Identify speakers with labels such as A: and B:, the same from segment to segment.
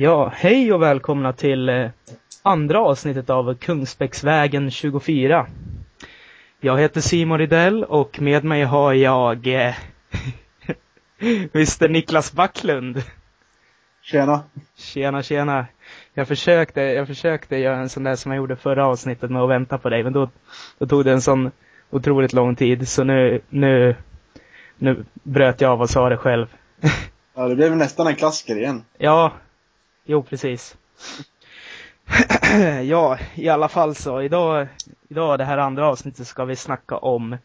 A: Ja, hej och välkomna till eh, andra avsnittet av Kungsbäcksvägen 24. Jag heter Simon Rydell och med mig har jag eh, Mr Niklas Backlund.
B: Tjena.
A: Tjena, tjena. Jag försökte, jag försökte göra en sån där som jag gjorde förra avsnittet med att vänta på dig, men då, då tog det en sån otroligt lång tid, så nu, nu, nu bröt jag av och sa det själv.
B: Ja, det blev nästan en klassiker igen.
A: Ja, jo precis. ja, i alla fall så idag, idag det här andra avsnittet ska vi snacka om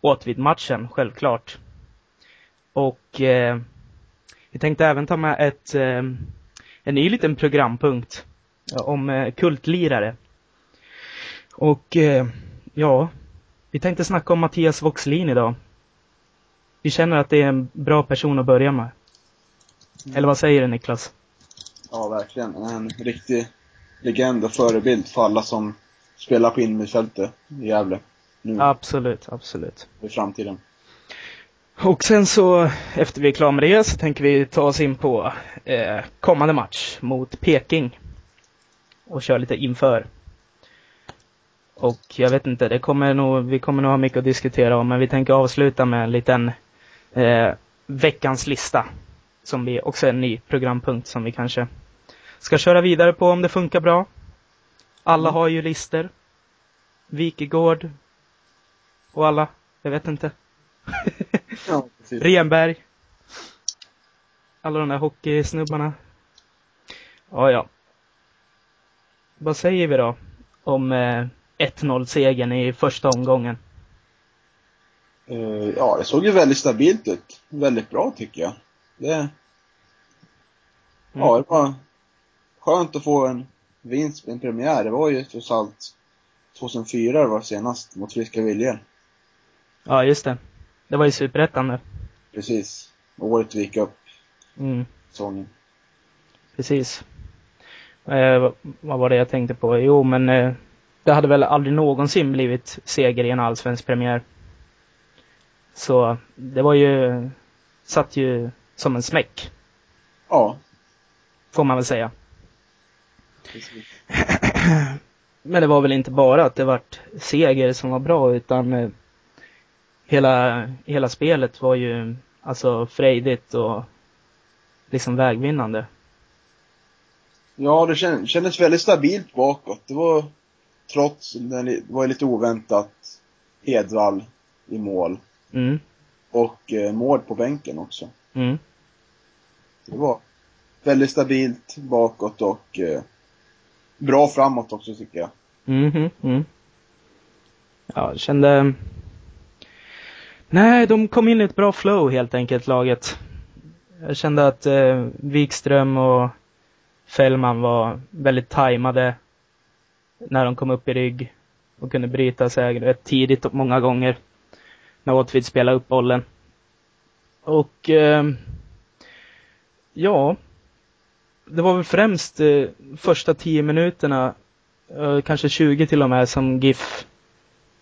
A: Åtvid-matchen, självklart. Och eh, vi tänkte även ta med ett, eh, en ny liten programpunkt om eh, kultlirare. Och eh, ja, vi tänkte snacka om Mattias Voxlin idag. Vi känner att det är en bra person att börja med. Eller vad säger du Niklas?
B: Ja, verkligen. En riktig legend och förebild för alla som spelar på innermittfältet i Gävle. Nu
A: Absolut, absolut.
B: i framtiden.
A: Och sen så, efter vi är klara med det, så tänker vi ta oss in på eh, kommande match mot Peking. Och köra lite inför. Och jag vet inte, det kommer nog, vi kommer nog ha mycket att diskutera om, men vi tänker avsluta med en liten eh, veckans lista. Som vi också är en ny programpunkt som vi kanske ska köra vidare på om det funkar bra. Alla har ju lister. Wikegård. Och alla. Jag vet inte.
B: Ja.
A: Renberg. Alla de där hockeysnubbarna. Ja, ja. Vad säger vi då om eh, 1-0-segern i första omgången?
B: Eh, ja, det såg ju väldigt stabilt ut. Väldigt bra tycker jag. Det... Ja, det var skönt att få en vinst, en premiär. Det var ju trots allt 2004 det var senast mot Friska Viljor.
A: Ja, just det. Det var ju superettan där.
B: Precis. Året vi gick upp
A: Mm,
B: säsongen.
A: precis. Eh, vad- vad var det jag tänkte på? Jo, men eh, det hade väl aldrig någonsin blivit seger i en allsvensk premiär. Så det var ju, satt ju som en smäck,
B: Ja,
A: får man väl säga. Men det var väl inte bara att det vart seger som var bra utan eh, hela, hela spelet var ju alltså frejdigt och liksom vägvinnande.
B: Ja, det kän- kändes väldigt stabilt bakåt. Det var trots, det var ju lite oväntat, Hedvall i mål.
A: Mm,
B: Och eh, mål på bänken också.
A: mm,
B: Det var väldigt stabilt bakåt och eh, bra framåt också tycker jag.
A: mhm, mm. Ja, jag kände... Nej, de kom in i ett bra flow helt enkelt, laget. Jag kände att eh, Wikström och Fällman var väldigt tajmade när de kom upp i rygg och kunde bryta sig rätt tidigt och många gånger när Åtvid spelade upp bollen. Och eh, ja, det var väl främst eh, första tio minuterna, eh, kanske 20 till och med, som GIF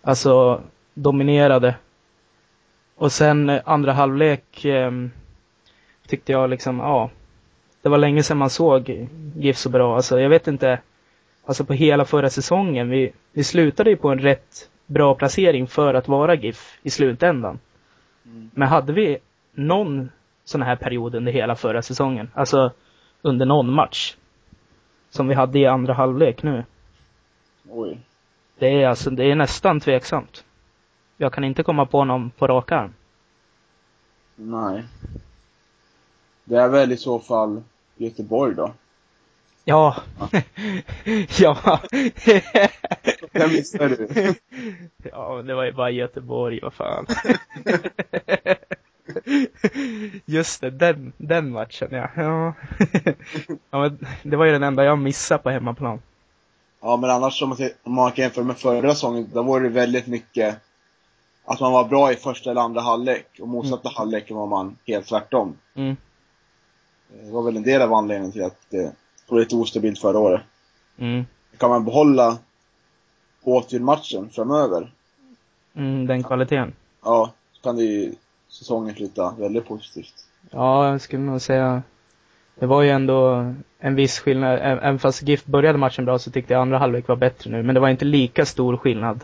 A: alltså dominerade. Och sen eh, andra halvlek eh, tyckte jag liksom, ja, det var länge sedan man såg GIF så bra. Alltså jag vet inte, alltså på hela förra säsongen, vi, vi slutade ju på en rätt bra placering för att vara GIF i slutändan.
B: Mm.
A: Men hade vi någon sån här period under hela förra säsongen, alltså under någon match, som vi hade i andra halvlek nu,
B: Oj.
A: det är alltså, det är nästan tveksamt. Jag kan inte komma på någon på rak arm.
B: Nej. Det är väl i så fall Göteborg då.
A: Ja. ja.
B: Den missar du.
A: ja, det var ju bara Göteborg, vad fan. Just det, den, den matchen ja. Ja. ja men det var ju den enda jag missade på hemmaplan.
B: Ja, men annars om man, ser- om man jämföra med förra säsongen, då var det väldigt mycket att man var bra i första eller andra halvlek och motsatta halvleken var man helt tvärtom.
A: Mm,
B: Det var väl en del av anledningen till att det var lite ostabilt förra året.
A: mm,
B: Kan man behålla Åtvid-matchen framöver,
A: mm, den kvaliteten.
B: ja, så kan det ju säsongen sluta väldigt positivt.
A: Ja, jag skulle nog säga Det var ju ändå en viss skillnad. Även fast GIF började matchen bra så tyckte jag andra halvlek var bättre nu. Men det var inte lika stor skillnad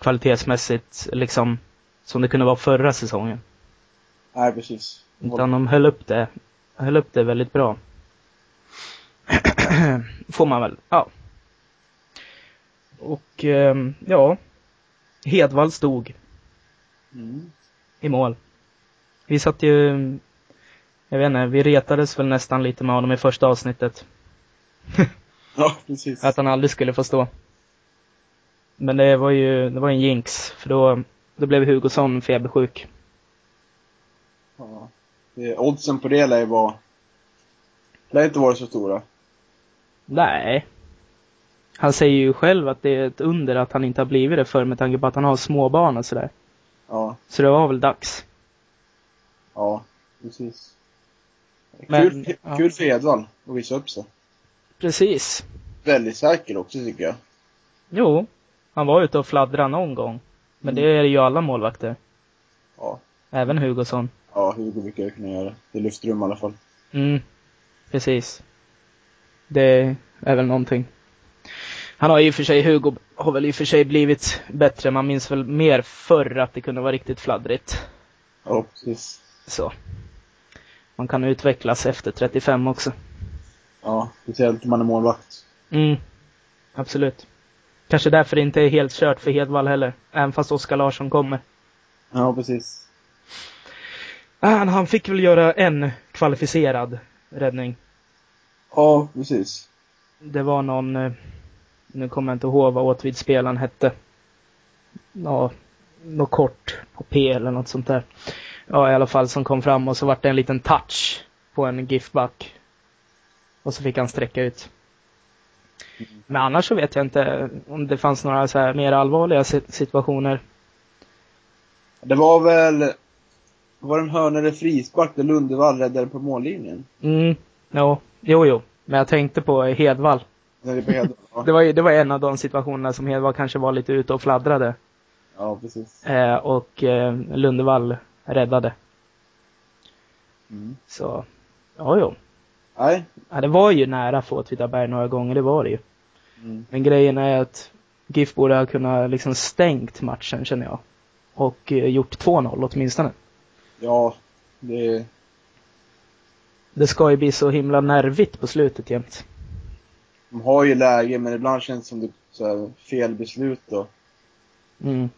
A: kvalitetsmässigt liksom som det kunde vara förra säsongen.
B: Nej, precis.
A: Utan de höll upp det, höll upp det väldigt bra. Får man väl, ja. Och ehm, ja, Hedvall stod
B: Mm.
A: i mål. Vi satt ju, jag vet inte, vi retades väl nästan lite med honom i första avsnittet.
B: Ja, precis.
A: Att han aldrig skulle få stå. Men det var ju, det var en jinx, för då, då blev Hugosson febersjuk.
B: Ja. Det, oddsen på det lär ju vara... lär inte vara så stora.
A: Nej. Han säger ju själv att det är ett under att han inte har blivit det förr med tanke på att han har småbarn och sådär.
B: Ja,
A: Så det var väl dags.
B: Ja, precis.
A: Men,
B: kul,
A: ja.
B: kul för Edvall att visa upp sig.
A: Precis.
B: Väldigt säker också tycker jag.
A: Jo, han var ute och fladdrade någon gång. Men det är ju alla målvakter.
B: Ja.
A: Även Hugosson.
B: Ja, Hugo brukar kunna göra det. Det lyfter rum i alla fall.
A: Mm, precis. Det är väl någonting. Han har i och för sig, Hugo har väl i och för sig blivit bättre. Man minns väl mer förr att det kunde vara riktigt fladdrigt.
B: Ja, precis.
A: Så. Man kan utvecklas efter 35 också.
B: Ja, speciellt om man är målvakt.
A: Mm. Absolut. Kanske därför det inte är helt kört för Hedvall heller. Även fast Oskar Larsson kommer.
B: Ja, precis.
A: Ah, han fick väl göra en kvalificerad räddning.
B: Ja, precis.
A: Det var någon, eh, nu kommer jag inte ihåg vad Åtvid-spelaren hette. Ja, något kort på P eller något sånt där. Ja, i alla fall som kom fram och så vart det en liten touch på en GIF-back. Och så fick han sträcka ut. Men annars så vet jag inte om det fanns några så här mer allvarliga si- situationer.
B: Det var väl... Var det en hörna eller frispark där Lundevall räddade på mållinjen?
A: Mm, jo, jo, jo. Men jag tänkte på Hedvall.
B: När det på Hedvall? Ja.
A: Det var det var en av de situationerna som Hedvall kanske var lite ute och fladdrade.
B: ja, precis.
A: Eh, och eh, Lundevall räddade.
B: Mm.
A: Så, ja, jo.
B: Nej.
A: Ja, det var ju nära för Åtvidaberg några gånger, det var det ju.
B: Mm.
A: Men grejen är att GIF borde ha kunnat liksom stängt matchen känner jag. Och eh, gjort 2-0 åtminstone.
B: Ja, det...
A: Det ska ju bli så himla nervigt på slutet jämt.
B: De har ju läge, men ibland känns det som det så här, fel beslut då.
A: Mm,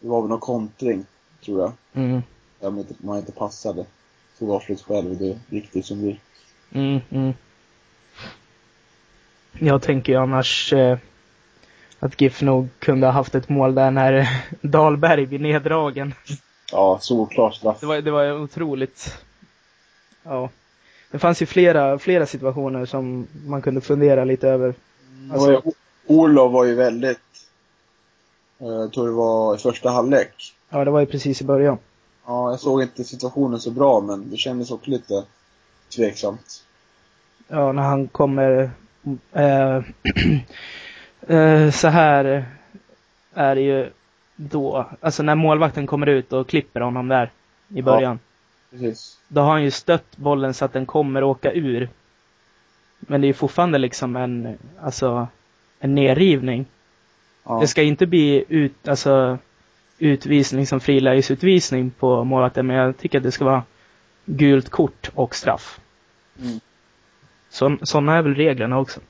B: Det var väl någon kontring, tror jag.
A: mm,
B: man inte, man inte passade. Tog avslut själv, det det som vi.
A: mm, mm. Jag tänker ju annars eh, att GIF nog kunde ha haft ett mål där när Dahlberg blir neddragen.
B: Ja, solklar straff.
A: Det var, det var otroligt. Ja. Det fanns ju flera, flera situationer som man kunde fundera lite över.
B: Alltså, var ju, Orlov var ju väldigt... eh, Jag tror det var i första halvlek.
A: Ja, det var ju precis i början.
B: Ja, jag såg inte situationen så bra, men det kändes också lite tveksamt.
A: Ja, när han kommer... Eh, eh, så här är det ju då. Alltså när målvakten kommer ut och klipper honom där i början.
B: Precis.
A: Då har han ju stött bollen så att den kommer åka ur. Men det är ju fortfarande liksom en, alltså, en nerrivning.
B: Ja.
A: Det ska inte bli ut, alltså, utvisning som frilägesutvisning på målvakten, men jag tycker att det ska vara gult kort och straff.
B: Mm.
A: Så, sådana är väl reglerna också.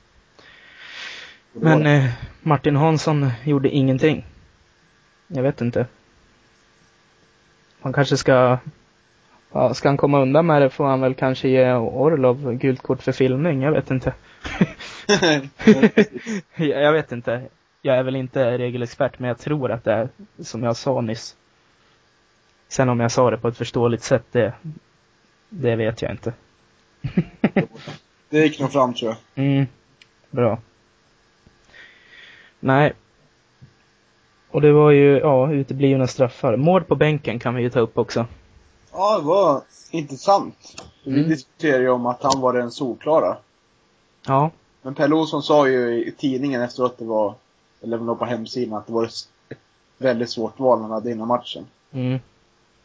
A: Men eh, Martin Hansson gjorde ingenting. Jag vet inte. Han kanske ska... Ja, ska han komma undan med det får han väl kanske ge Orlov gult kort för filmning. Jag vet inte. jag jag vet inte. Jag är väl inte regelexpert, men jag tror att det är som jag sa nyss. Sen om jag sa det på ett förståeligt sätt, det, det vet jag inte.
B: det gick nog fram, tror jag.
A: Mm, bra. Nej. Och det var ju, ja, uteblivna straffar. Mål på bänken kan vi ju ta upp också.
B: Ja, det var intressant. Vi
A: Mm.
B: diskuterade ju om att han var den solklara.
A: Ja.
B: Men Pelle Olsson sa ju i tidningen efteråt att det var, eller det var på hemsidan, att det var ett väldigt svårt val han hade innan matchen.
A: Mm.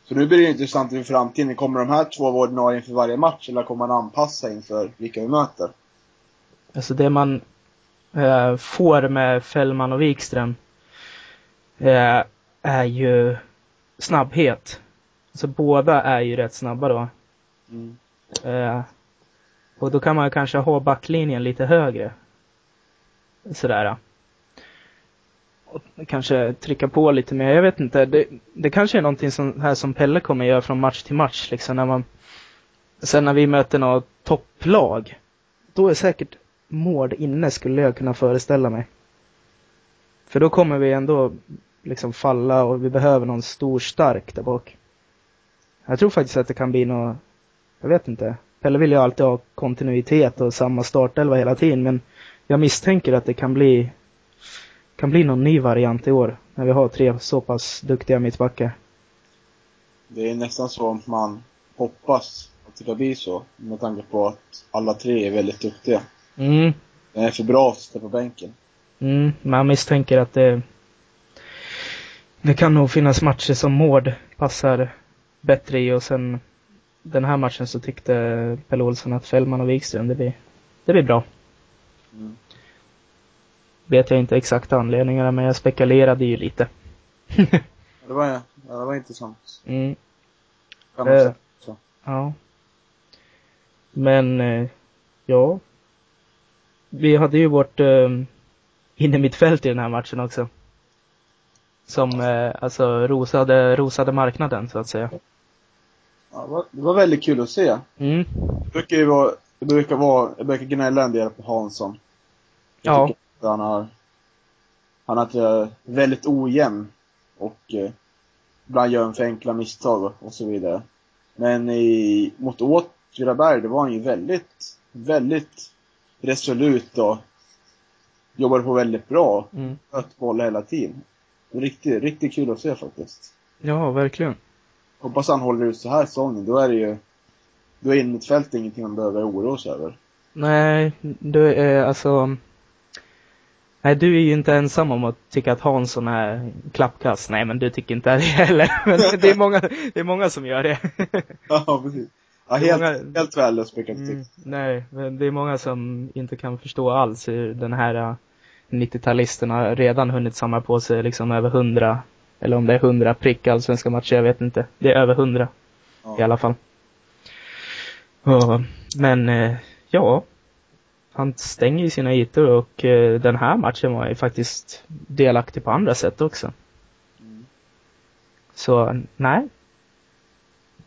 B: Så nu blir det intressant inför framtiden. Kommer de här två vara ordinarie inför varje match eller kommer man anpassa inför vilka vi möter?
A: Alltså det man eh, får med Fällman och Wikström eh, är ju snabbhet. Alltså båda är ju rätt snabba då.
B: Mm.
A: Eh, och då kan man kanske ha backlinjen lite högre. Sådär. Och kanske trycka på lite mer. Jag vet inte. Det, det kanske är någonting som, här som Pelle kommer göra från match till match. Liksom när man, sen när vi möter något topplag. Då är säkert mål inne skulle jag kunna föreställa mig. För då kommer vi ändå liksom falla och vi behöver någon stor stark där bak. Jag tror faktiskt att det kan bli något, jag vet inte. Pelle vill ju alltid ha kontinuitet och samma startelva hela tiden men jag misstänker att det kan bli kan bli någon ny variant i år när vi har tre så pass duktiga mittbackar.
B: Det är nästan så man hoppas att det ska bli så. Med tanke på att alla tre är väldigt duktiga.
A: Mm,
B: Det är för bra att sitta på bänken.
A: mm, man misstänker att det det kan nog finnas matcher som Mård passar bättre i och sen den här matchen så tyckte Pelle Olsson att Fällman och Wikström, det blir, det blir bra.
B: Mm.
A: Vet jag inte exakta anledningarna men jag spekulerade ju lite.
B: Ja, Det var, ja, det var intressant.
A: Mm,
B: Kan man
A: Eh.
B: Så.
A: ja. Men, eh, ja. Vi hade ju vårt eh, innermittfält i den här matchen också. Som eh, alltså rosade, rosade marknaden så att säga.
B: Ja, det, var, det var väldigt kul att se.
A: Mm.
B: Det brukar ju vara, det brukar vara, jag brukar gnälla en del på Hansson. Jag
A: Ja.
B: Att Han har, han har varit eh, väldigt ojämn och eh, ibland gör han för enkla misstag och, så vidare. Men i, mot Åtvidaberg, det var han ju väldigt, väldigt resolut och jobbade på väldigt bra.
A: Mm.
B: Sköt bollar hela tiden. Riktigt, riktigt kul att se faktiskt.
A: Ja, verkligen.
B: Hoppas han håller ut så här säsongen. Då är det ju, då är innermittfältet ingenting man behöver oroa sig över.
A: Nej, du är alltså Nej, du är ju inte ensam om att tycka att Hansson är klappkast. Nej, men du tycker inte det heller. Men det är många, det är många som gör det.
B: Ja, precis. Ja, helt,
A: många-
B: helt värdelöst brukar jag
A: Mm,
B: tycka.
A: nej, men det är många som inte kan förstå alls hur den här äh, 90-talisterna redan hunnit samla på sig liksom över 100, eller om det är 100 prick allsvenska matcher, jag vet inte. Det är över 100
B: Ja.
A: i alla fall. Och, men, eh, ja. Han stänger ju sina ytor och eh, den här matchen var ju faktiskt delaktig på andra sätt också.
B: Mm.
A: Så, nej.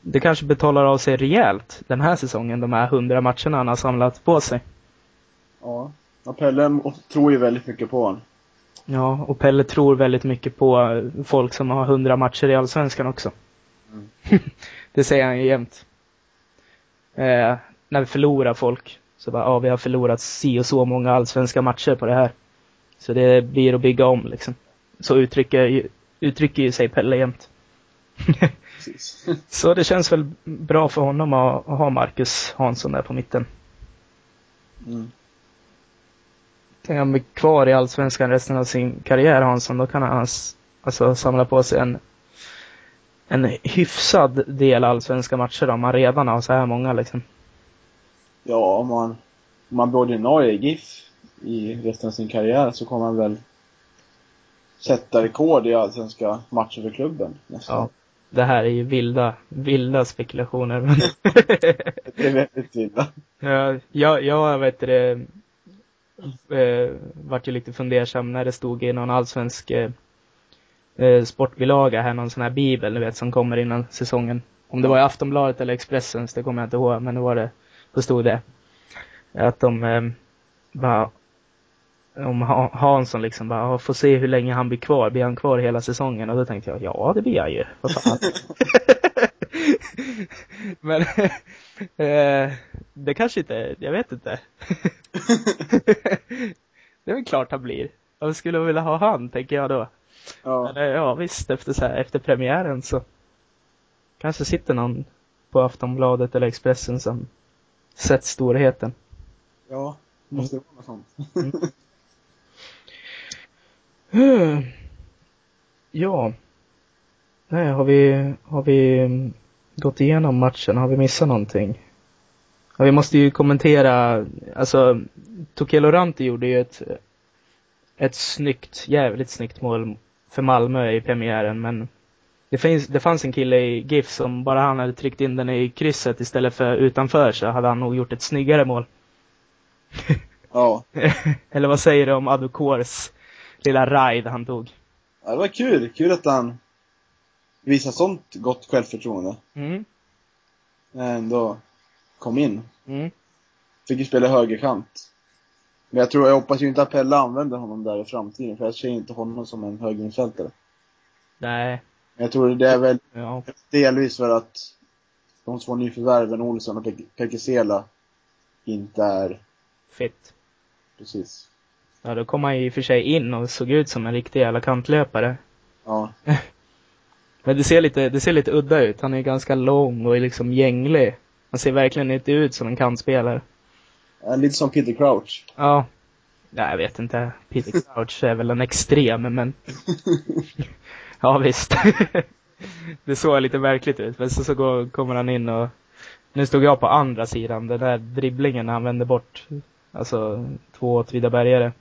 A: Det kanske betalar av sig rejält den här säsongen, de här 100 matcherna han har samlat på sig.
B: Ja. ja. Pelle tror ju väldigt mycket på honom.
A: Ja, och Pelle tror väldigt mycket på eh, folk som har 100 matcher i Allsvenskan också.
B: Mm.
A: det säger han ju jämt. Eh, när vi förlorar folk, så bara, ja vi har förlorat si och så många allsvenska matcher på det här. Så det blir att bygga om liksom. Så uttrycker, uttrycker ju sig Pelle jämt. Så det känns väl bra för honom att att ha Marcus Hansson där på mitten.
B: Mm.
A: Kan han bli kvar i Allsvenskan resten av sin karriär Hansson, då kan han alltså samla på sig en en hyfsad del allsvenska matcher om han redan har så här många liksom.
B: Ja, om man, om man blir ordinarie i GIF i resten av sin karriär så kommer han väl sätta rekord i allsvenska matcher för klubben. Nästan.
A: Ja. Det här är ju vilda, vilda spekulationer.
B: Det är väldigt illa.
A: Ja, jag, jag vet det, eh, vart ju lite fundersam när det stod i någon allsvensk eh, eh, sportbilaga här, någon sån här bibel, du vet, som kommer innan säsongen. Om det var i Aftonbladet eller Expressens, det kommer jag inte ihåg, men det var det, då stod det. Att de eh, bara, om Ha- Hansson liksom bara, "Ja, får se hur länge han blir kvar, blir han kvar hela säsongen? Och då tänkte jag, ja det blir han ju, vad fan. Men eh, det kanske inte, jag vet inte. det är väl klart han blir. Jag skulle vilja ha han, tänker jag då.
B: Ja.
A: Men eh, ja visst, efter, så här, efter premiären så kanske sitter någon på Aftonbladet eller Expressen som sett storheten.
B: Ja, måste det vara något sånt.
A: Hmm. Ja. Nej, har vi, har vi mm, gått igenom matchen? Har vi missat någonting? Ja, vi måste ju kommentera, alltså Tokelo Ranti gjorde ju ett, ett snyggt, jävligt snyggt mål för Malmö i premiären men det, finns, det fanns en kille i GIF som bara han hade tryckt in den i krysset istället för utanför så hade han nog gjort ett snyggare mål.
B: Ja.
A: Eller vad säger du om Adokors lilla ride han tog?
B: ja. Det var kul. Kul att han visar sånt gott självförtroende.
A: Mm.
B: Ändå kom in.
A: Mm.
B: Fick ju spela högerkant. Men jag tror, jag hoppas ju inte att Pelle använder honom där i framtiden, för jag ser inte honom som en högerinfältare.
A: Nej.
B: Jag tror det är väl
A: Ja.
B: delvis för att de två nyförvärven, Olsson och Pek- Pekesela, inte är
A: Fitt.
B: precis.
A: Ja, då kom han ju i och för sig in och såg ut som en riktig jävla kantlöpare.
B: Ja,
A: Men det ser lite, det ser lite udda ut. Han är ganska lång och är liksom gänglig. Han ser verkligen inte ut som en kantspelare.
B: Ja, lite som Peter Crouch.
A: Ja. Nej, jag vet inte. Peter Crouch är väl en extrem, men... ja, visst. det såg lite märkligt ut. Men så, så går, kommer han in och... Nu stod jag på andra sidan. Den där dribblingen när han vände bort. Alltså, två Åtvidabergare.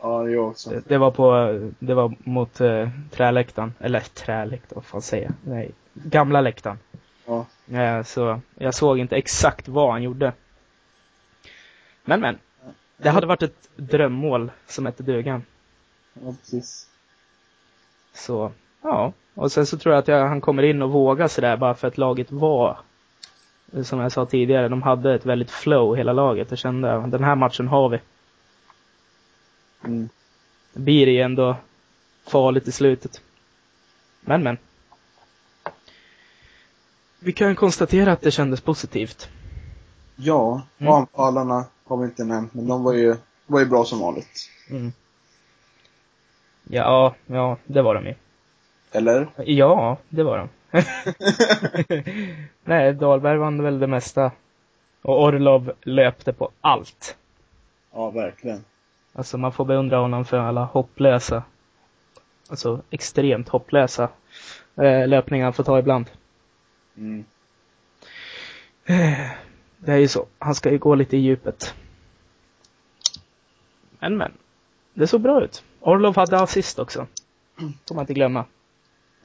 B: Ja, jag också.
A: Det, det var på, det var mot eh, träläktaren. Eller träläktaren, vad fan säger jag? Nej, gamla läktaren.
B: Ja.
A: Eh, så jag såg inte exakt vad han gjorde. Men men. Det hade varit ett drömmål som hette dugan.
B: Ja, precis.
A: Så, ja. Och sen så tror jag att jag, han kommer in och vågar sådär bara för att laget var, som jag sa tidigare, de hade ett väldigt flow hela laget. Jag kände, den här matchen har vi.
B: Mm.
A: Det blir ju ändå farligt i slutet. Men men. Vi kan konstatera att det kändes positivt.
B: Ja,
A: Mm.
B: och anfallarna har vi inte nämnt, men de var ju, var ju bra som vanligt.
A: Mm. Ja, ja, det var de ju.
B: Eller?
A: Ja, det var de. Nej, Dahlberg vann väl det mesta. Och Orlov löpte på allt.
B: Ja, verkligen.
A: Alltså man får beundra honom för alla hopplösa, alltså extremt hopplösa eh, löpningar han får ta ibland.
B: Mm.
A: Eh, Det är ju så. Han ska ju gå lite i djupet. Men men. Det såg bra ut. Orlov hade assist också. Får man inte glömma.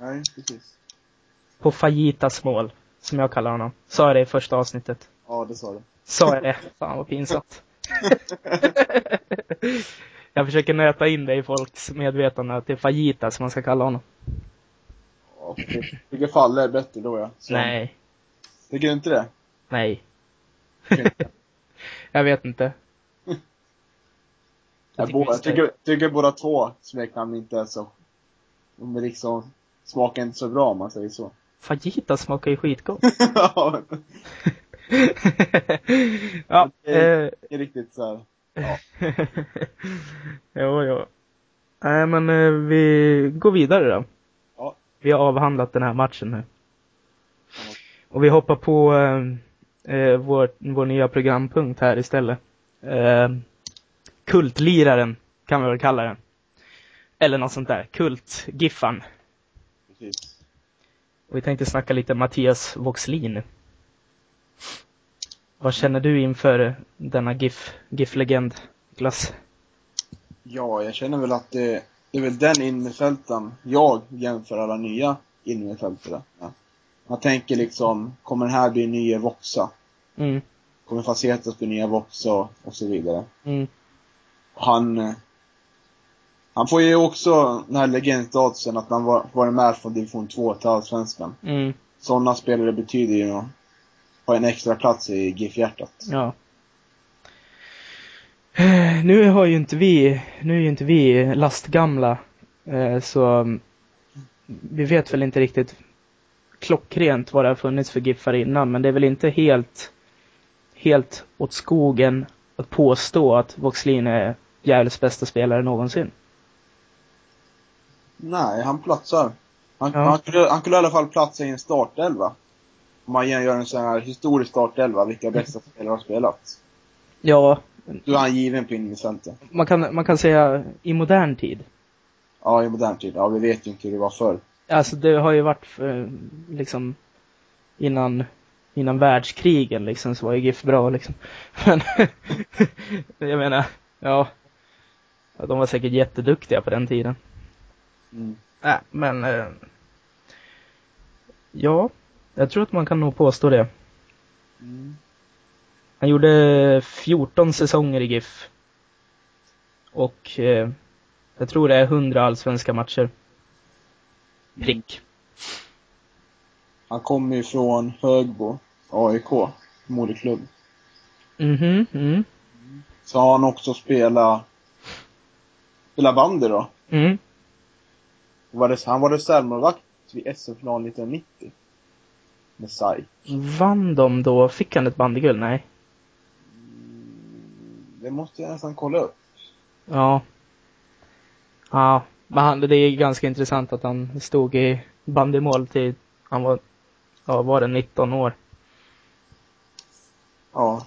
B: Nej, precis.
A: På Fajitas mål. Som jag kallar honom. Sa jag det i första avsnittet?
B: Ja, det sa du.
A: Sa jag det? Fan vad pinsamt. jag försöker nöta in det i folks medvetande att det är Fajitas som man ska kalla honom.
B: Ja, jag tycker Falle är bättre då, ja. Så,
A: Nej.
B: Tycker du inte det?
A: Nej. Jag vet inte.
B: Jag,
A: tycker
B: jag tycker, tycker båda två smeknamn inte är så... De är liksom, smakar inte så bra om man säger så.
A: Fajitas smakar ju skitgott.
B: ja,
A: ja,
B: det
A: eh,
B: är riktigt så här.
A: jo, jo. Nej, men eh, vi går vidare då.
B: Ja.
A: Vi har avhandlat den här matchen nu. Och vi hoppar på eh, eh, vår, vår nya programpunkt här istället. Eh, kultliraren kan vi väl kalla den. Eller något sånt där. Kult-giffan. Och vi tänkte snacka lite Mattias Voxlin. Vad känner du inför denna GIF, GIF-legend, Glass?
B: Ja, jag känner väl att det, det är väl den innerfältaren jag jämför alla nya innerfältare med. Man tänker liksom, kommer den här bli nya Voxa?
A: Mm,
B: Kommer Facetas bli nya Voxa? Och, och så vidare.
A: mm,
B: Han, han får ju också den här legendstatusen att han var, varit med från division 2 till Allsvenskan.
A: mm,
B: Sådana spelare betyder ju att ha en extra plats i GIF-hjärtat.
A: ja. Eh, Nu har ju inte vi, nu är ju inte vi lastgamla, eh, så mm, vi vet väl inte riktigt klockrent vad det har funnits för giffar innan, men det är väl inte helt, helt åt skogen att påstå att Voxlin är Gävles bästa spelare någonsin.
B: Nej, han platsar. Han,
A: Ja.
B: han, kunde, han kunde i alla fall platsa i en startelva. Om man gör en sån här historisk startelva, vilka bästa spelare har spelat.
A: Ja,
B: Då är han given på innermittfältet.
A: man kan, man kan säga i modern tid.
B: Ja, i modern tid. Ja, vi vet ju inte hur det var förr.
A: Alltså det har ju varit för, liksom innan, innan världskrigen liksom så var ju GIF bra liksom. Men jag menar, ja. De var säkert jätteduktiga på den tiden.
B: Mm.
A: Nej, men eh, ja, jag tror att man kan nog påstå det.
B: Mm.
A: Han gjorde 14 säsonger i GIF. Och eh, jag tror det är 100 allsvenska matcher. Prick.
B: Han kommer ju från Högbo, AIK, moderklubb.
A: Mhm, mm.
B: Så har han också spelat, spelat bandy då.
A: Mm.
B: Han var reservmålvakt vid SM-finalen 1990. Med SAIK.
A: Vann de då? Fick han ett bandyguld? Nej.
B: Det måste jag nästan kolla upp.
A: Ja. Ja, men han, det är ganska intressant att han stod i bandymål till han var, ja, var det 19 år?
B: Ja.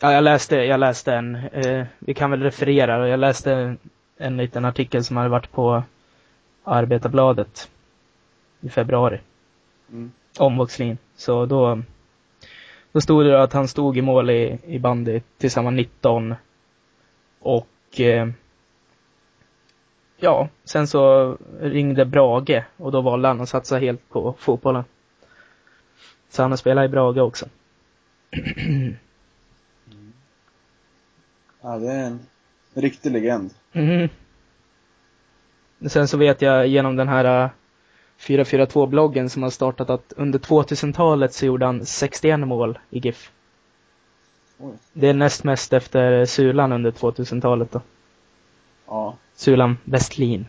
A: Ja, jag läste, jag läste en, eh, vi kan väl referera, jag läste en liten artikel som hade varit på Arbetarbladet i februari
B: Mm.
A: om Voxlin. Så då, då stod det att han stod i mål i, i bandy tills han var 19. Och eh, ja, sen så ringde Brage och då valde han att satsa helt på fotbollen. Så han har spelat i Brage också.
B: ja, det är en riktig legend.
A: Mhm. Sen så vet jag genom den här eh, 442-bloggen som har startat att under 2000-talet så gjorde han 61 mål i GIF.
B: Oj.
A: Det är näst mest efter Sulan under 2000-talet då.
B: Ja.
A: Sulan Westlin.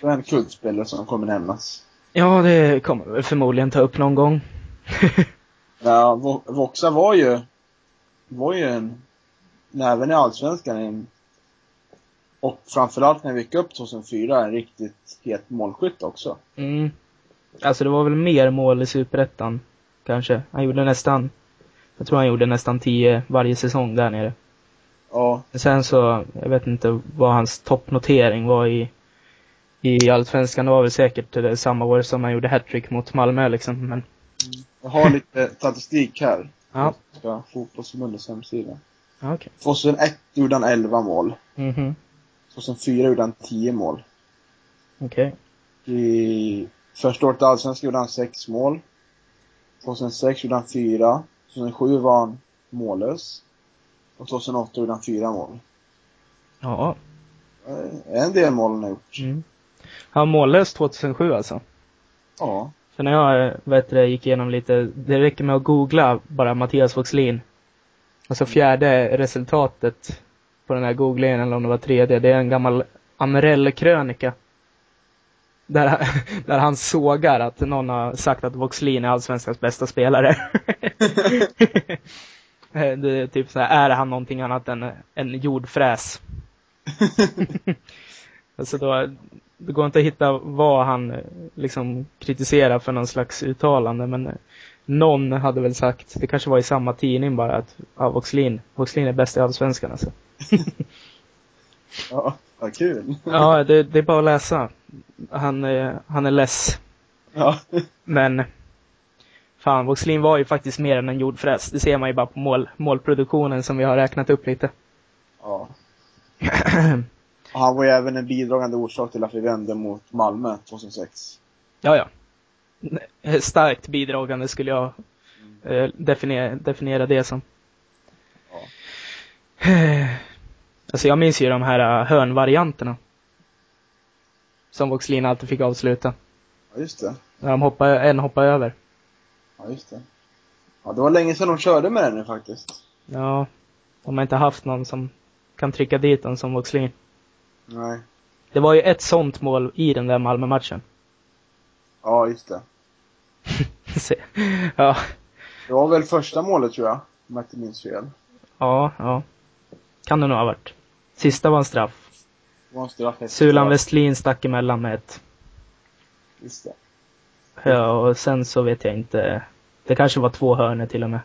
B: Det är en klubbspelare som kommer nämnas.
A: Ja, det kommer vi förmodligen ta upp någon gång.
B: Ja, Vo- Voxa var ju, var ju en, även i Allsvenskan, en, och framförallt när vi gick upp 2004, en riktigt het målskytt också.
A: Mm. Alltså det var väl mer mål i Superettan, kanske. Han gjorde nästan, jag tror han gjorde nästan 10 varje säsong där nere.
B: Ja,
A: Men sen så, jag vet inte vad hans toppnotering var i, i Allsvenskan. Det var väl säkert det samma år som han gjorde hattrick mot Malmö liksom. Men
B: jag har lite statistik här.
A: ja,
B: Fotbollsförbundets hemsida.
A: okej.
B: 2001 gjorde han 11 mål.
A: Mhm,
B: 2004 gjorde han 10 mål.
A: okej.
B: I första året i Allsvenskan gjorde han 6 mål. 2006 gjorde han 4. 2007 var han mållös. Och 2008 gjorde han 4 mål.
A: Ja.
B: Eh, En del mål han har gjort.
A: Mm. Han mållös 2007 alltså.
B: Ja.
A: För när jag, eh, vet du, gick igenom lite, det räcker med att googla bara Mattias Voxlin. Alltså fjärde resultatet på den här googlingen, eller om det var tredje, det är en gammal Amarell-krönika. Där, där han sågar att någon har sagt att Voxlin är allsvenskans bästa spelare. Eh, det är typ så här, är han någonting annat än en jordfräs? alltså då, det går inte att hitta vad han eh, liksom kritiserar för någon slags uttalande, men eh, någon hade väl sagt, det kanske var i samma tidning bara, att ja, Voxlin, Voxlin är bäst i Allsvenskan alltså.
B: Ja, vad kul.
A: Ja, det, det är bara att läsa. Han, eh, han är less.
B: Ja.
A: Men fan, Voxlin var ju faktiskt mer än en jordfräs. Det ser man ju bara på mål, målproduktionen som vi har räknat upp lite.
B: ja. Och han var ju även en bidragande orsak till att vi vände mot Malmö 2006.
A: Ja, ja. Starkt bidragande skulle jag eh, definiera, definiera det som.
B: Ja.
A: Alltså jag minns ju de här eh, hörnvarianterna. Som Voxlin alltid fick avsluta.
B: Ja, just det.
A: När de hoppade, en hoppade över.
B: Ja, just det. Ja, det var länge sedan de körde med den nu faktiskt.
A: Ja, de har inte haft någon som kan trycka dit den som Voxlin.
B: Nej.
A: Det var ju ett sånt mål i den där Malmö-matchen.
B: Ja, just det.
A: Ja,
B: Det var väl första målet tror jag, om jag inte minns fel.
A: ja, ja. Kan det nog ha varit. Sista var en straff.
B: Det var en straff
A: Sulan. Westlin stack emellan med ett.
B: Just det.
A: Ja, och sen så vet jag inte. Det kanske var två hörnor till och med.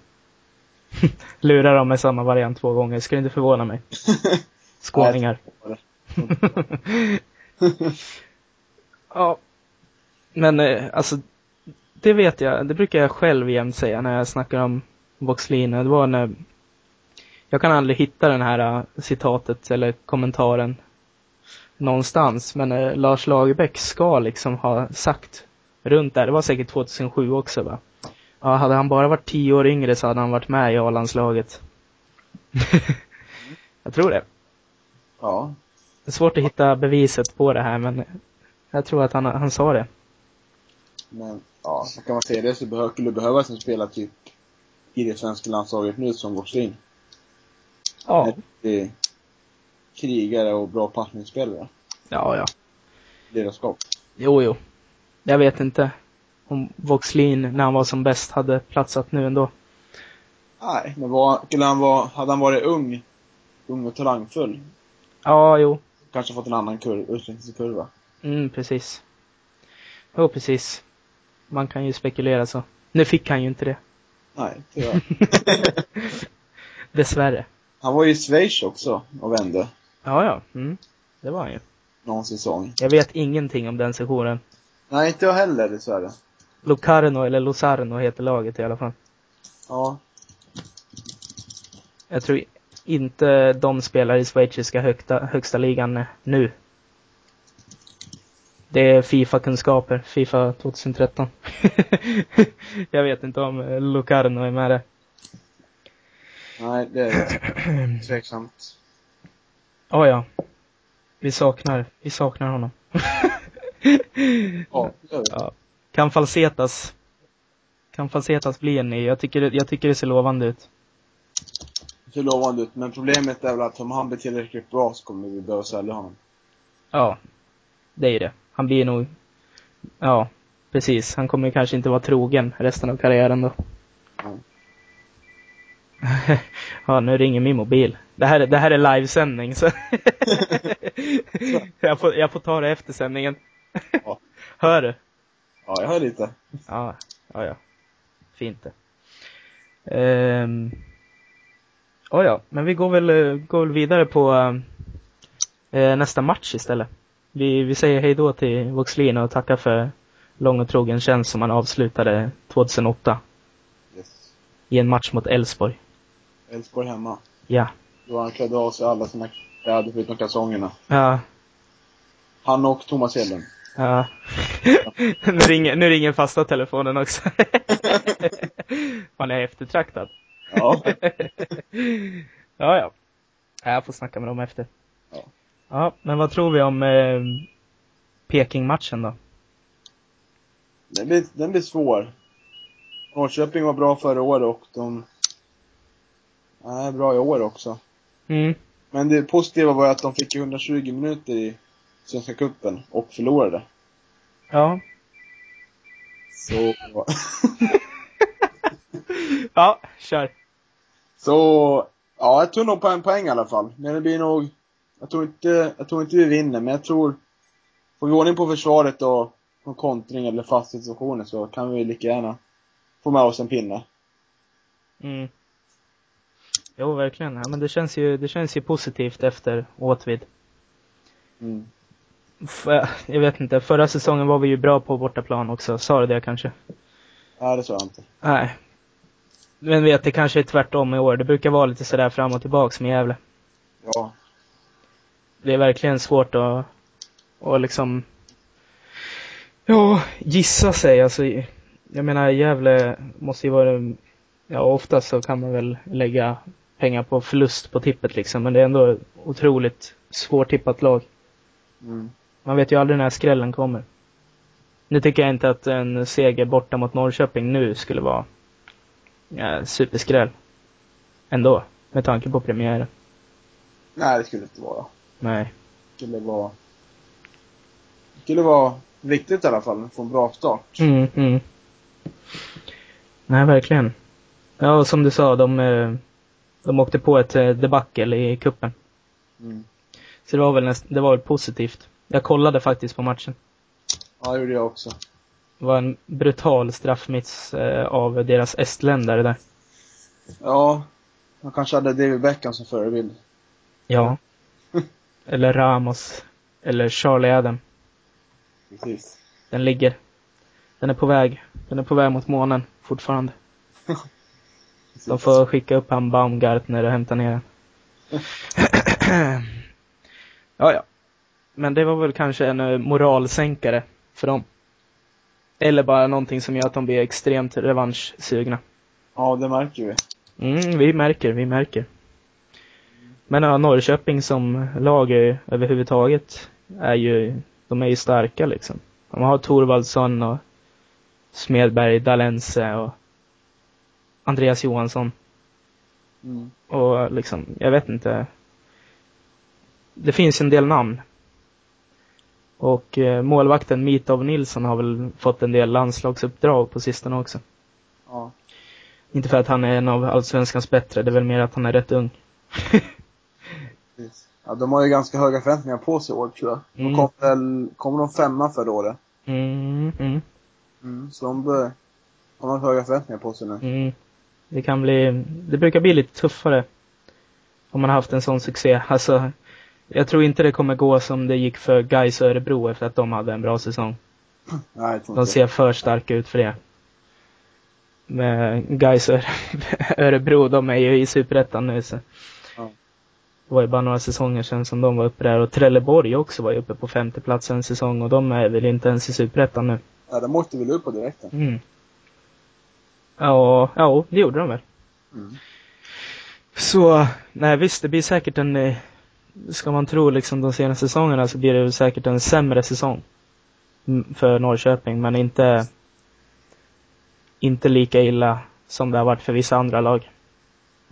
A: Lurar de med samma variant två gånger, skulle inte förvåna mig. Skåningar. Ja. Men eh, alltså, det vet jag, det brukar jag själv jämt säga när jag snackar om Voxlin. Det var när jag kan aldrig hitta den här uh, citatet eller kommentaren någonstans, men uh, Lars Lagerbäck ska liksom ha sagt runt där, det var säkert 2007 också va? Ja, hade han bara varit tio år yngre så hade han varit med i A-landslaget. jag tror det.
B: Ja.
A: Det är svårt att hitta beviset på det här, men jag tror att han, han sa det.
B: Men, ja, så kan man säga det så behö, skulle behövas en spelare typ i det svenska landslaget nu som Voxlin.
A: Ja.
B: Det är krigare och bra passningsspelare.
A: Ja, ja.
B: Ledarskap.
A: Jo, jo. Jag vet inte om Voxlin, när han var som bäst, hade platsat nu ändå.
B: Nej, men var, skulle han vara, hade han varit ung, ung och talangfull,
A: Ja, jo.
B: kanske fått en annan kurv, utvecklingskurva.
A: Mm, precis. Jo, precis. Man kan ju spekulera så. Nu fick han ju inte det.
B: Nej, tyvärr.
A: Dessvärre.
B: Han var ju i Schweiz också och vände.
A: Ja, ja. Mm. Det var han ju.
B: Någon säsong.
A: Jag vet ingenting om den sessionen.
B: Nej, inte jag heller dessvärre.
A: Locarno eller Lozarno heter laget i alla fall.
B: Ja.
A: Jag tror inte de spelar i schweiziska högsta, högsta ligan nu. Det är Fifa-kunskaper, Fifa 2013. jag vet inte om Locarno är med där.
B: Nej, det är tveksamt.
A: Oh, ja. Vi saknar, vi saknar honom.
B: Ja,
A: ja. Kan Falsetas, kan Falsetas bli en ny? Jag tycker, jag tycker det ser lovande ut.
B: Det ser lovande ut, men problemet är väl att om han blir tillräckligt bra så kommer vi behöva sälja honom.
A: Ja. Det är det. Han blir nog, ja, precis. Han kommer kanske inte vara trogen resten av karriären då.
B: Mm.
A: ja, nu ringer min mobil. Det här, är- det här är livesändning så jag, får, jag får ta det efter sändningen.
B: Ja.
A: Hör du?
B: Ja, jag hör lite.
A: Ja, ja, ja. Fint det. Ehm. Oh ja, men vi går väl, eh, går väl vidare på eh, nästa match istället. Vi, vi säger hej då till Voxlin och tackar för lång och trogen tjänst som han avslutade 2008
B: Yes.
A: i en match mot Elfsborg.
B: Elfsborg hemma.
A: Ja.
B: Då han klädde av sig alla sina kläder förutom kalsongerna.
A: Ja.
B: Han och Thomas Hedlund.
A: Ja. nu, ringer, nu ringer fasta telefonen också. Man är eftertraktad.
B: Ja.
A: ja, ja. Jag får snacka med dem efter.
B: Ja.
A: Ja, men vad tror vi om eh, Peking-matchen då?
B: Den blir, den blir svår. Norrköping var bra förra året och de är bra i år också.
A: Mm.
B: Men det positiva var ju att de fick 120 minuter i Svenska cupen och förlorade.
A: Ja.
B: Så,
A: Ja, kör.
B: så, ja jag tror nog på en poäng i alla fall. Men det blir nog, jag tror inte, jag tror inte vi vinner, men jag tror, får vi ordning på försvaret och någon kontring eller fasta situationer så kan vi lika gärna få med oss en pinne.
A: Mm. Jo, verkligen. Ja, men det känns ju, det känns ju positivt efter Åtvid.
B: Mm.
A: F- jag vet inte, förra säsongen var vi ju bra på bortaplan också. Sa du det kanske?
B: Nej, det tror jag inte.
A: Nej. Men vet, det kanske är tvärtom i år. Det brukar vara lite sådär fram och tillbaks med Gävle.
B: Ja.
A: Det är verkligen svårt att, att liksom, ja, gissa sig. Alltså, jag menar, Gävle måste ju vara, ja, oftast så kan man väl lägga pengar på förlust på tippet liksom, men det är ändå otroligt svårtippat lag.
B: Mm.
A: Man vet ju aldrig när skrällen kommer. Nu tycker jag inte att en seger borta mot Norrköping nu skulle vara ja, superskräll. Ändå, med tanke på premiären.
B: Nej, det skulle inte vara.
A: Nej.
B: Det skulle vara, det skulle vara viktigt i alla fall, att få en bra start.
A: Mm, mm. Nej, verkligen. Ja, som du sa, de, eh, de åkte på ett eh, debacle i kuppen.
B: Mm.
A: Så det var väl näst, det var väl positivt. Jag kollade faktiskt på matchen.
B: Ja, det gjorde jag också.
A: Det var en brutal straffmiss eh, av deras estländare där.
B: Ja, man kanske hade David Beckham som förebild.
A: Ja. Eller Ramos. Eller Charlie Adam.
B: Precis.
A: Den ligger. Den är på väg. Den är på väg mot månen fortfarande. De får skicka upp han Baumgartner och hämta ner den. ja, ja. Men det var väl kanske en eh, moralsänkare för dem. Eller bara någonting som gör att de blir extremt revanschsugna.
B: Ja, det märker vi.
A: Mm, vi märker, vi märker. Men ja, Norrköping som lag är, överhuvudtaget är ju, de är ju starka liksom. De har Thorvaldsson och Smedberg, Dalense och Andreas Johansson.
B: Mm.
A: Och liksom, jag vet inte. Det finns en del namn. Och eh, målvakten Mitov Nilsson har väl fått en del landslagsuppdrag på sistone också.
B: Ja.
A: Inte för att han är en av allsvenskans bättre, det är väl mer att han är rätt ung.
B: Precis. Ja, de har ju ganska höga förväntningar på sig i år, tror jag. De
A: Mm.
B: kom väl, kom de femma förra året?
A: Mm, mm,
B: Mm. Så de, bör, de har höga förväntningar på sig nu.
A: mm. Det kan bli, det brukar bli lite tuffare. Om man har haft en sån succé. Alltså, jag tror inte det kommer gå som det gick för Gais och Örebro efter att de hade en bra säsong.
B: Nej,
A: De ser för starka ut för det. Med Gais och Örebro, de är ju i Superettan nu så. Det var ju bara några säsonger sedan som de var uppe där och Trelleborg också var ju uppe på femte plats en säsong och de är väl inte ens i Superettan nu.
B: Ja, de åkte väl upp på direkten.
A: Mm. Ja, ja, det gjorde de väl.
B: Mm.
A: Så, nej visst, det blir säkert en, eh, ska man tro liksom de senaste säsongerna så blir det säkert en sämre säsong. För Norrköping, men inte, inte lika illa som det har varit för vissa andra lag.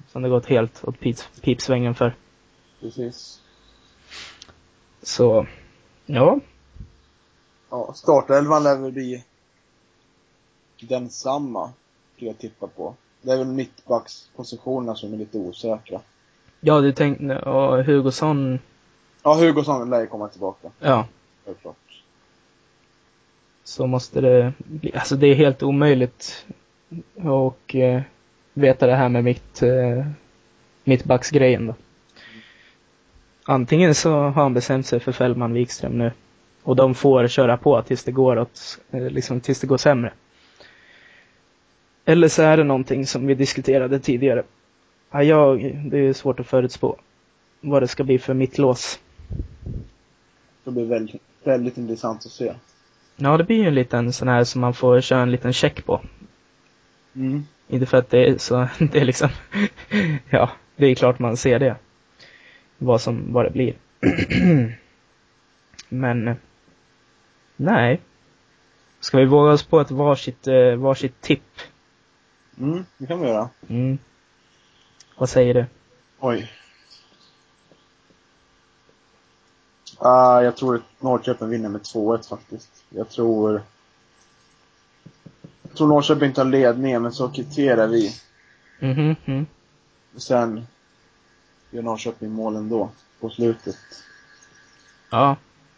A: Som det gått helt åt pips, pipsvängen för.
B: Precis.
A: Så, ja.
B: Ja, startelvan lär väl bli densamma, skulle jag tippa på. Det är väl mittbackspositionerna som är lite osäkra.
A: Ja, du tänkte, och Hugosson,
B: Ja, Hugosson lär ju komma tillbaka,
A: ja.
B: självklart.
A: så måste det bli, alltså det är helt omöjligt och eh, veta det här med mitt, eh, mittbacksgrejen då. Antingen så har han bestämt sig för Fällman Wikström nu och de får köra på tills det går åt, eh, liksom tills det går sämre. Eller så är det någonting som vi diskuterade tidigare. Ja, jag, det är svårt att förutspå vad det ska bli för mittlås.
B: Det blir väldigt, väldigt intressant att se.
A: Ja, det blir ju en liten sån här som man får köra en liten check på.
B: Mm.
A: Inte för att det är så, det är liksom, ja, det är klart man ser det. Vad som, vad det blir. Men, eh, nej. Ska vi våga oss på ett varsitt, eh, varsitt tipp?
B: Mm, det kan vi göra.
A: Mm. Vad säger du?
B: Oj. Ah, jag tror att Norrköping vinner med 2-1 faktiskt. Jag tror... Jag tror Norrköping tar ledningen, men så kvitterar vi.
A: Mhm, mm.
B: Sen gör Norrköping mål ändå, på slutet.
A: Ja.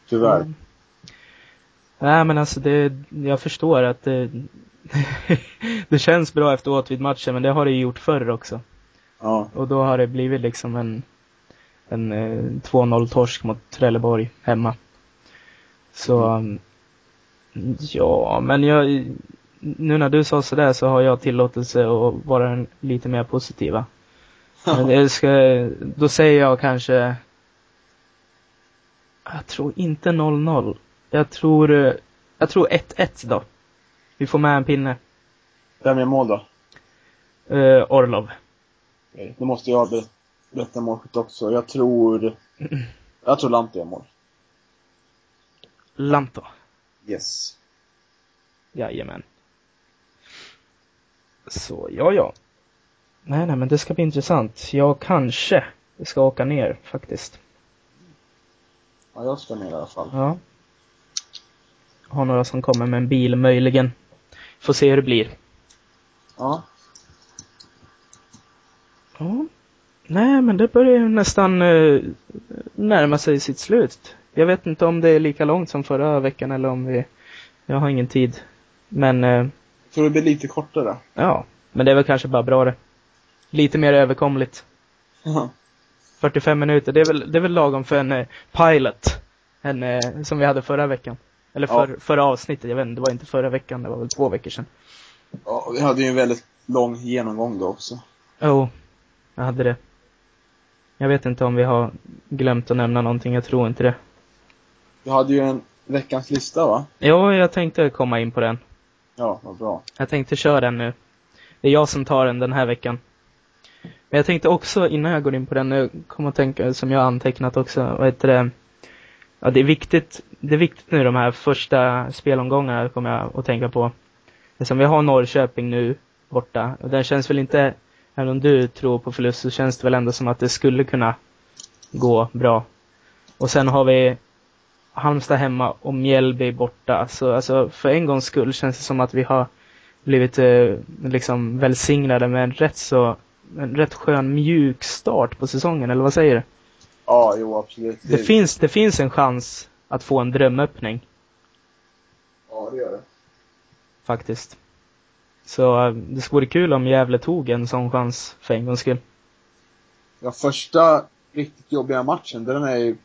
B: Tyvärr.
A: Mm. Nej men alltså det, jag förstår att det, det känns bra efter Åtvid-matchen men det har det ju gjort förr också.
B: Ja.
A: Och då har det blivit liksom en, en eh, 2-0 torsk mot Trelleborg hemma. Så, mm, ja, men jag, nu när du sa sådär så har jag tillåtelse att vara lite mer positiva. Men ska, då säger jag kanske, jag tror inte 0-0. Jag tror, jag tror 1-1 då. Vi får med en pinne.
B: Vem gör mål då?
A: Eh, Orlov.
B: Okej, Då måste jag ber- berätta målskytt också. Jag tror... Jag tror Lante gör mål.
A: Lanto.
B: Yes.
A: Jajamän. Så, ja, ja. Nej, nej, men det ska bli intressant. Jag kanske ska åka ner faktiskt.
B: Ja, jag ska ner i alla fall.
A: Ja. Har några som kommer med en bil möjligen. Får se hur det blir.
B: Ja.
A: Ja. Nej, men det börjar ju nästan eh, närma sig sitt slut. Jag vet inte om det är lika långt som förra veckan eller om vi... Jag har ingen tid. Men, eh,
B: Jag tror det blir lite kortare.
A: ja. Men det är väl kanske bara bra det. Lite mer överkomligt.
B: Ja.
A: 45 minuter, det är väl, det är väl lagom för en eh, pilot. En, eh, som vi hade förra veckan. Eller
B: Ja.
A: för, förra avsnittet, jag vet inte, det var inte förra veckan, det var väl två veckor sedan.
B: Ja, vi hade ju en väldigt lång genomgång då också.
A: Jo, jag hade det. Jag vet inte om vi har glömt att nämna någonting, jag tror inte det.
B: Vi hade ju en veckans lista va?
A: Jo, jag tänkte komma in på den.
B: Ja, vad bra.
A: Jag tänkte köra den nu. Det är jag som tar den den här veckan. Men jag tänkte också, innan jag går in på den, jag kommer att tänka, som jag antecknat också, vad heter det? Ja, det är viktigt, det är viktigt nu de här första spelomgångarna kommer jag att tänka på. Eftersom vi har Norrköping nu borta, och den känns väl inte, även om du tror på förlust, så känns det väl ändå som att det skulle kunna gå bra. Och sen har vi Halmstad hemma och Mjällby borta. Så alltså, för en gångs skull känns det som att vi har blivit eh, liksom välsignade med en rätt så en rätt skön mjuk start på säsongen, eller vad säger du?
B: Ja, jo absolut.
A: Det finns, det finns en chans att få en drömöppning,
B: Ja, det gör det.
A: faktiskt. Så eh, det vore kul om Gävle tog en sån chans för en gångs skull.
B: Ja, första riktigt jobbiga matchen, den är ju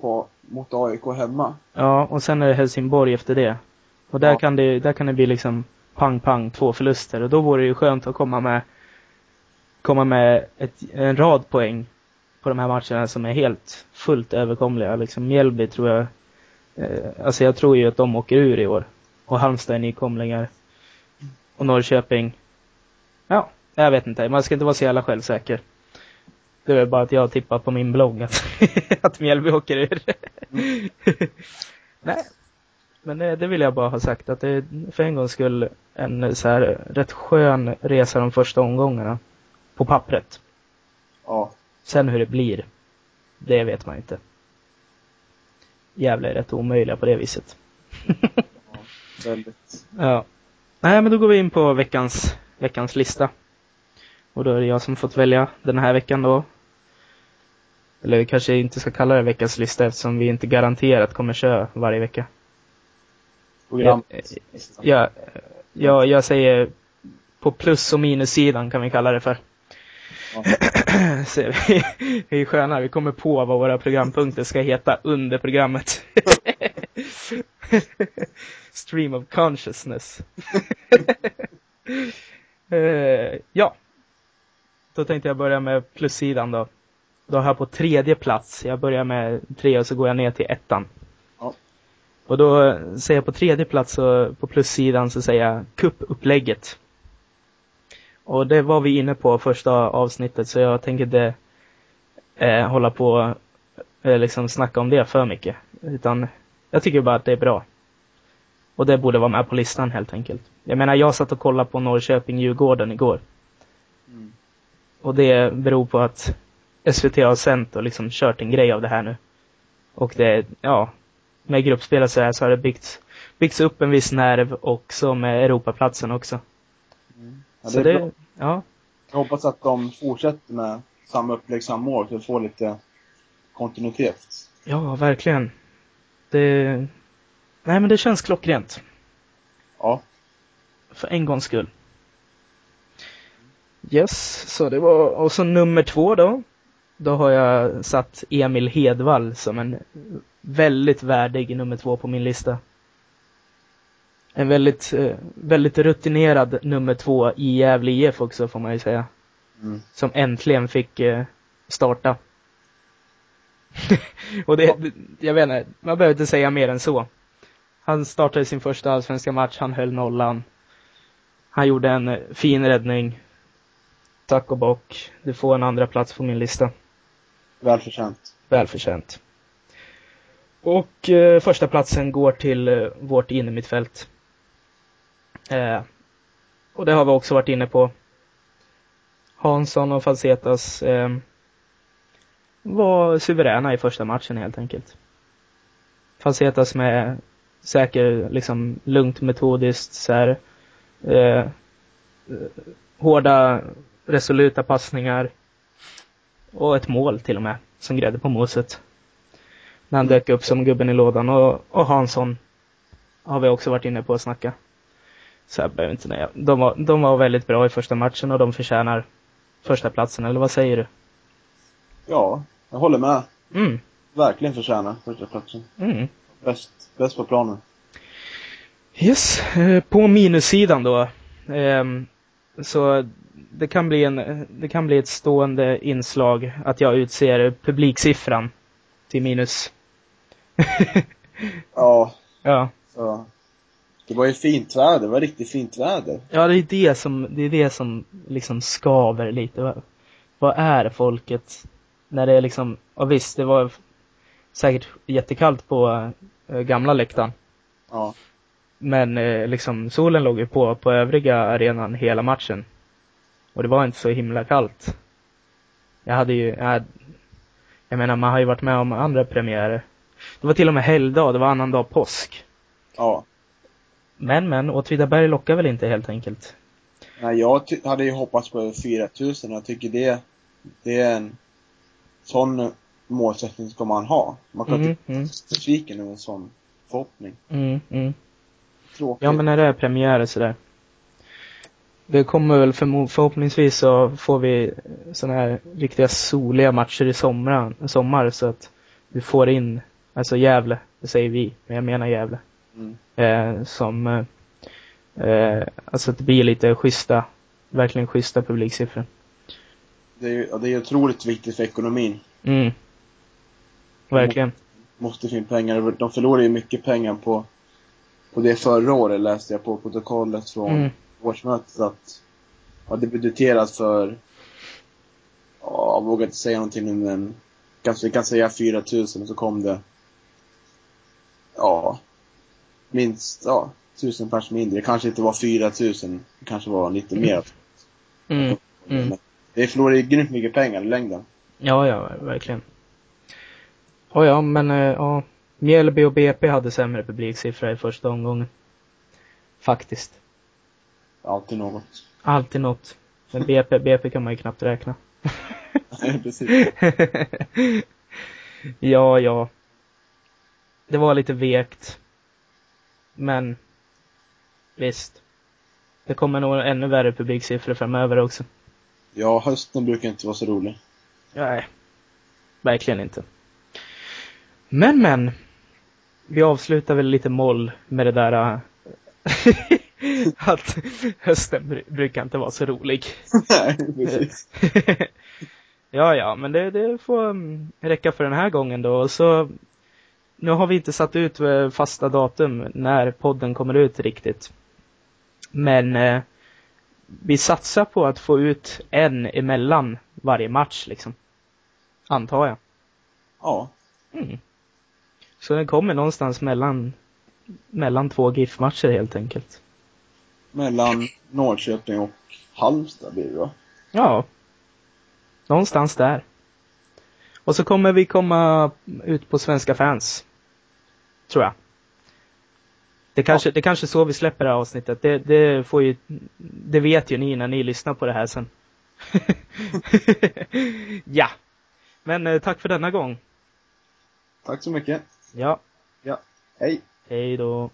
B: på, mot AIK hemma.
A: Ja, och sen är det Helsingborg efter det. Och där,
B: Ja.
A: kan, det, där kan det bli liksom pang, pang, två förluster. Och då vore det ju skönt att komma med, komma med ett, en rad poäng på de här matcherna som är helt fullt överkomliga. Liksom Mjällby tror jag, eh, alltså jag tror ju att de åker ur i år. Och Halmstad är nykomlingar. Och Norrköping, ja, jag vet inte. Man ska inte vara så jävla självsäker. Det är väl bara att jag tippar på min blogg att, att Mjällby åker ur. Nej. Men det, det vill jag bara ha sagt att det är för en gångs skull en så här rätt skön resa de första omgångarna. På pappret.
B: Ja.
A: Sen hur det blir, det vet man inte. Gävle är rätt omöjliga på det viset.
B: Väldigt.
A: Ja. Nej, men då går vi in på veckans, veckans lista. Och då är det jag som fått välja den här veckan då. Eller vi kanske inte ska kalla det veckans lista eftersom vi inte garanterat kommer köra varje vecka.
B: Program.
A: Ja, ja, jag säger på plus och minussidan kan vi kalla det för.
B: Ja.
A: Så vi, vi är sköna, vi kommer på vad våra programpunkter ska heta under programmet. Stream of consciousness. Eh, ja. Då tänkte jag börja med plussidan då. Då har jag på tredje plats, jag börjar med tre och så går jag ner till ettan.
B: Ja.
A: Och då säger jag på tredje plats så på plussidan så säger jag kuppupplägget. Och det var vi inne på första avsnittet så jag tänker inte eh, hålla på eh, liksom snacka om det för mycket. Utan jag tycker bara att det är bra. Och det borde vara med på listan helt enkelt. Jag menar jag satt och kollade på Norrköping-Djurgården igår.
B: Mm.
A: Och det beror på att SVT har sänt och liksom kört en grej av det här nu. Och det, ja, med gruppspel och så här så har det byggts, byggts upp en viss nerv och så med Europaplatsen också.
B: Mm. Ja,
A: så
B: det
A: ja,
B: Jag hoppas att de fortsätter med samma upplägg, samma år, så vi får lite kontinuitet.
A: ja, verkligen. Det, nej men det känns klockrent.
B: Ja.
A: För en gångs skull. Yes, så det var, och så nummer två då. Då har jag satt Emil Hedvall som en väldigt värdig nummer två på min lista. En väldigt, eh, väldigt rutinerad nummer två i Gävle IF också får man ju säga.
B: Mm.
A: Som äntligen fick eh, starta. och det, jag vet inte, man behöver inte säga mer än så. Han startade sin första allsvenska match, han höll nollan. Han gjorde en eh, fin räddning. Tack och bock. Du får en andra plats på min lista.
B: Välförtjänt.
A: Välförtjänt. Och eh, första platsen går till eh, vårt innermittfält. Eh, och det har vi också varit inne på. Hansson och Falsetas eh, var suveräna i första matchen helt enkelt. Falsetas med säker, liksom lugnt metodiskt så här, eh, hårda resoluta passningar. Och ett mål till och med, som grädde på moset. När han dök upp som gubben i lådan och, och Hansson har vi också varit inne på att snacka. Så jag behöver inte säga. De var, de var väldigt bra i första matchen och de förtjänar första platsen eller vad säger du?
B: Ja, jag håller med.
A: Mm,
B: Verkligen förtjänar första platsen.
A: mm.
B: Bäst, bäst på planen.
A: Yes, eh, på minussidan då. ehm, Så det kan bli en, det kan bli ett stående inslag att jag utser publiksiffran till minus.
B: Ja,
A: Ja.
B: så. Det var ju fint väder, det var riktigt fint väder.
A: Ja, det är det som, det är det som liksom skaver lite. Vad, vad är folket när det är liksom, ja visst, det var säkert jättekallt på eh, gamla läktaren.
B: Ja.
A: Men eh, liksom solen låg ju på på övriga arenan hela matchen. Och det var inte så himla kallt. Jag hade ju, jag, jag menar man har ju varit med om andra premiärer. Det var till och med helgdag, det var annandag påsk.
B: Ja.
A: Men men, Åtvidaberg lockar väl inte helt enkelt.
B: Nej, jag hade ju hoppats på över 4000 jag tycker det, det är en sån målsättning ska man ha. Man kan
A: Mm,
B: inte
A: mm.
B: besviken över en sån förhoppning.
A: Mm, mm.
B: Tråkigt.
A: Ja men när det är premiär och sådär. Det kommer väl förmo- förhoppningsvis så får vi såna här riktiga soliga matcher i sommar, sommar så att vi får in, alltså Gävle, det säger vi, men jag menar Gävle.
B: Mm.
A: Eh, som, eh, alltså att det blir lite schyssta, verkligen schyssta publiksiffror.
B: Det är ju ja, det är otroligt viktigt för ekonomin.
A: Mm. Verkligen.
B: Måste få in pengar. De förlorade ju mycket pengar på, på det förra året läste jag på protokollet från
A: Mm.
B: årsmötet att ja, det budgeteras för, ja, jag vågar inte säga någonting men kanske vi kan säga 4000 och så kom det, ja, minst, ja, tusen pers mindre. Det kanske inte var 4000, det kanske var lite mer.
A: Mm. Mm.
B: Det förlorar ju grymt mycket pengar i längden.
A: Ja, ja, verkligen. Ja, ja, men eh, ja. Mjällby och BP hade sämre publiksiffra i första omgången. Faktiskt.
B: Alltid något.
A: Alltid något. Men BP, BP kan man ju knappt räkna.
B: Precis.
A: ja, ja. Det var lite vekt. Men visst. Det kommer nog ännu värre publiksiffror framöver också.
B: Ja, hösten brukar inte vara så rolig.
A: Nej. Verkligen inte. Men men. Vi avslutar väl lite moll med det där äh, att hösten br- brukar inte vara så rolig.
B: Nej, precis.
A: ja, ja, men det, det får mm, räcka för den här gången då. Och så, nu har vi inte satt ut eh, fasta datum när podden kommer ut riktigt. Men eh, vi satsar på att få ut en emellan varje match liksom. Antar jag.
B: Ja.
A: Mm. Så den kommer någonstans mellan, mellan två GIF-matcher helt enkelt.
B: Mellan Norrköping och Halmstad blir det va?
A: Ja. Någonstans där. Och så kommer vi komma ut på svenska fans. Tror jag. Det kanske, det kanske är så vi släpper det här avsnittet. Det, det får ju, det vet ju ni när ni lyssnar på det här sen. ja. Men eh, tack för denna gång.
B: Tack så mycket.
A: Ja.
B: Hej.
A: Hej då.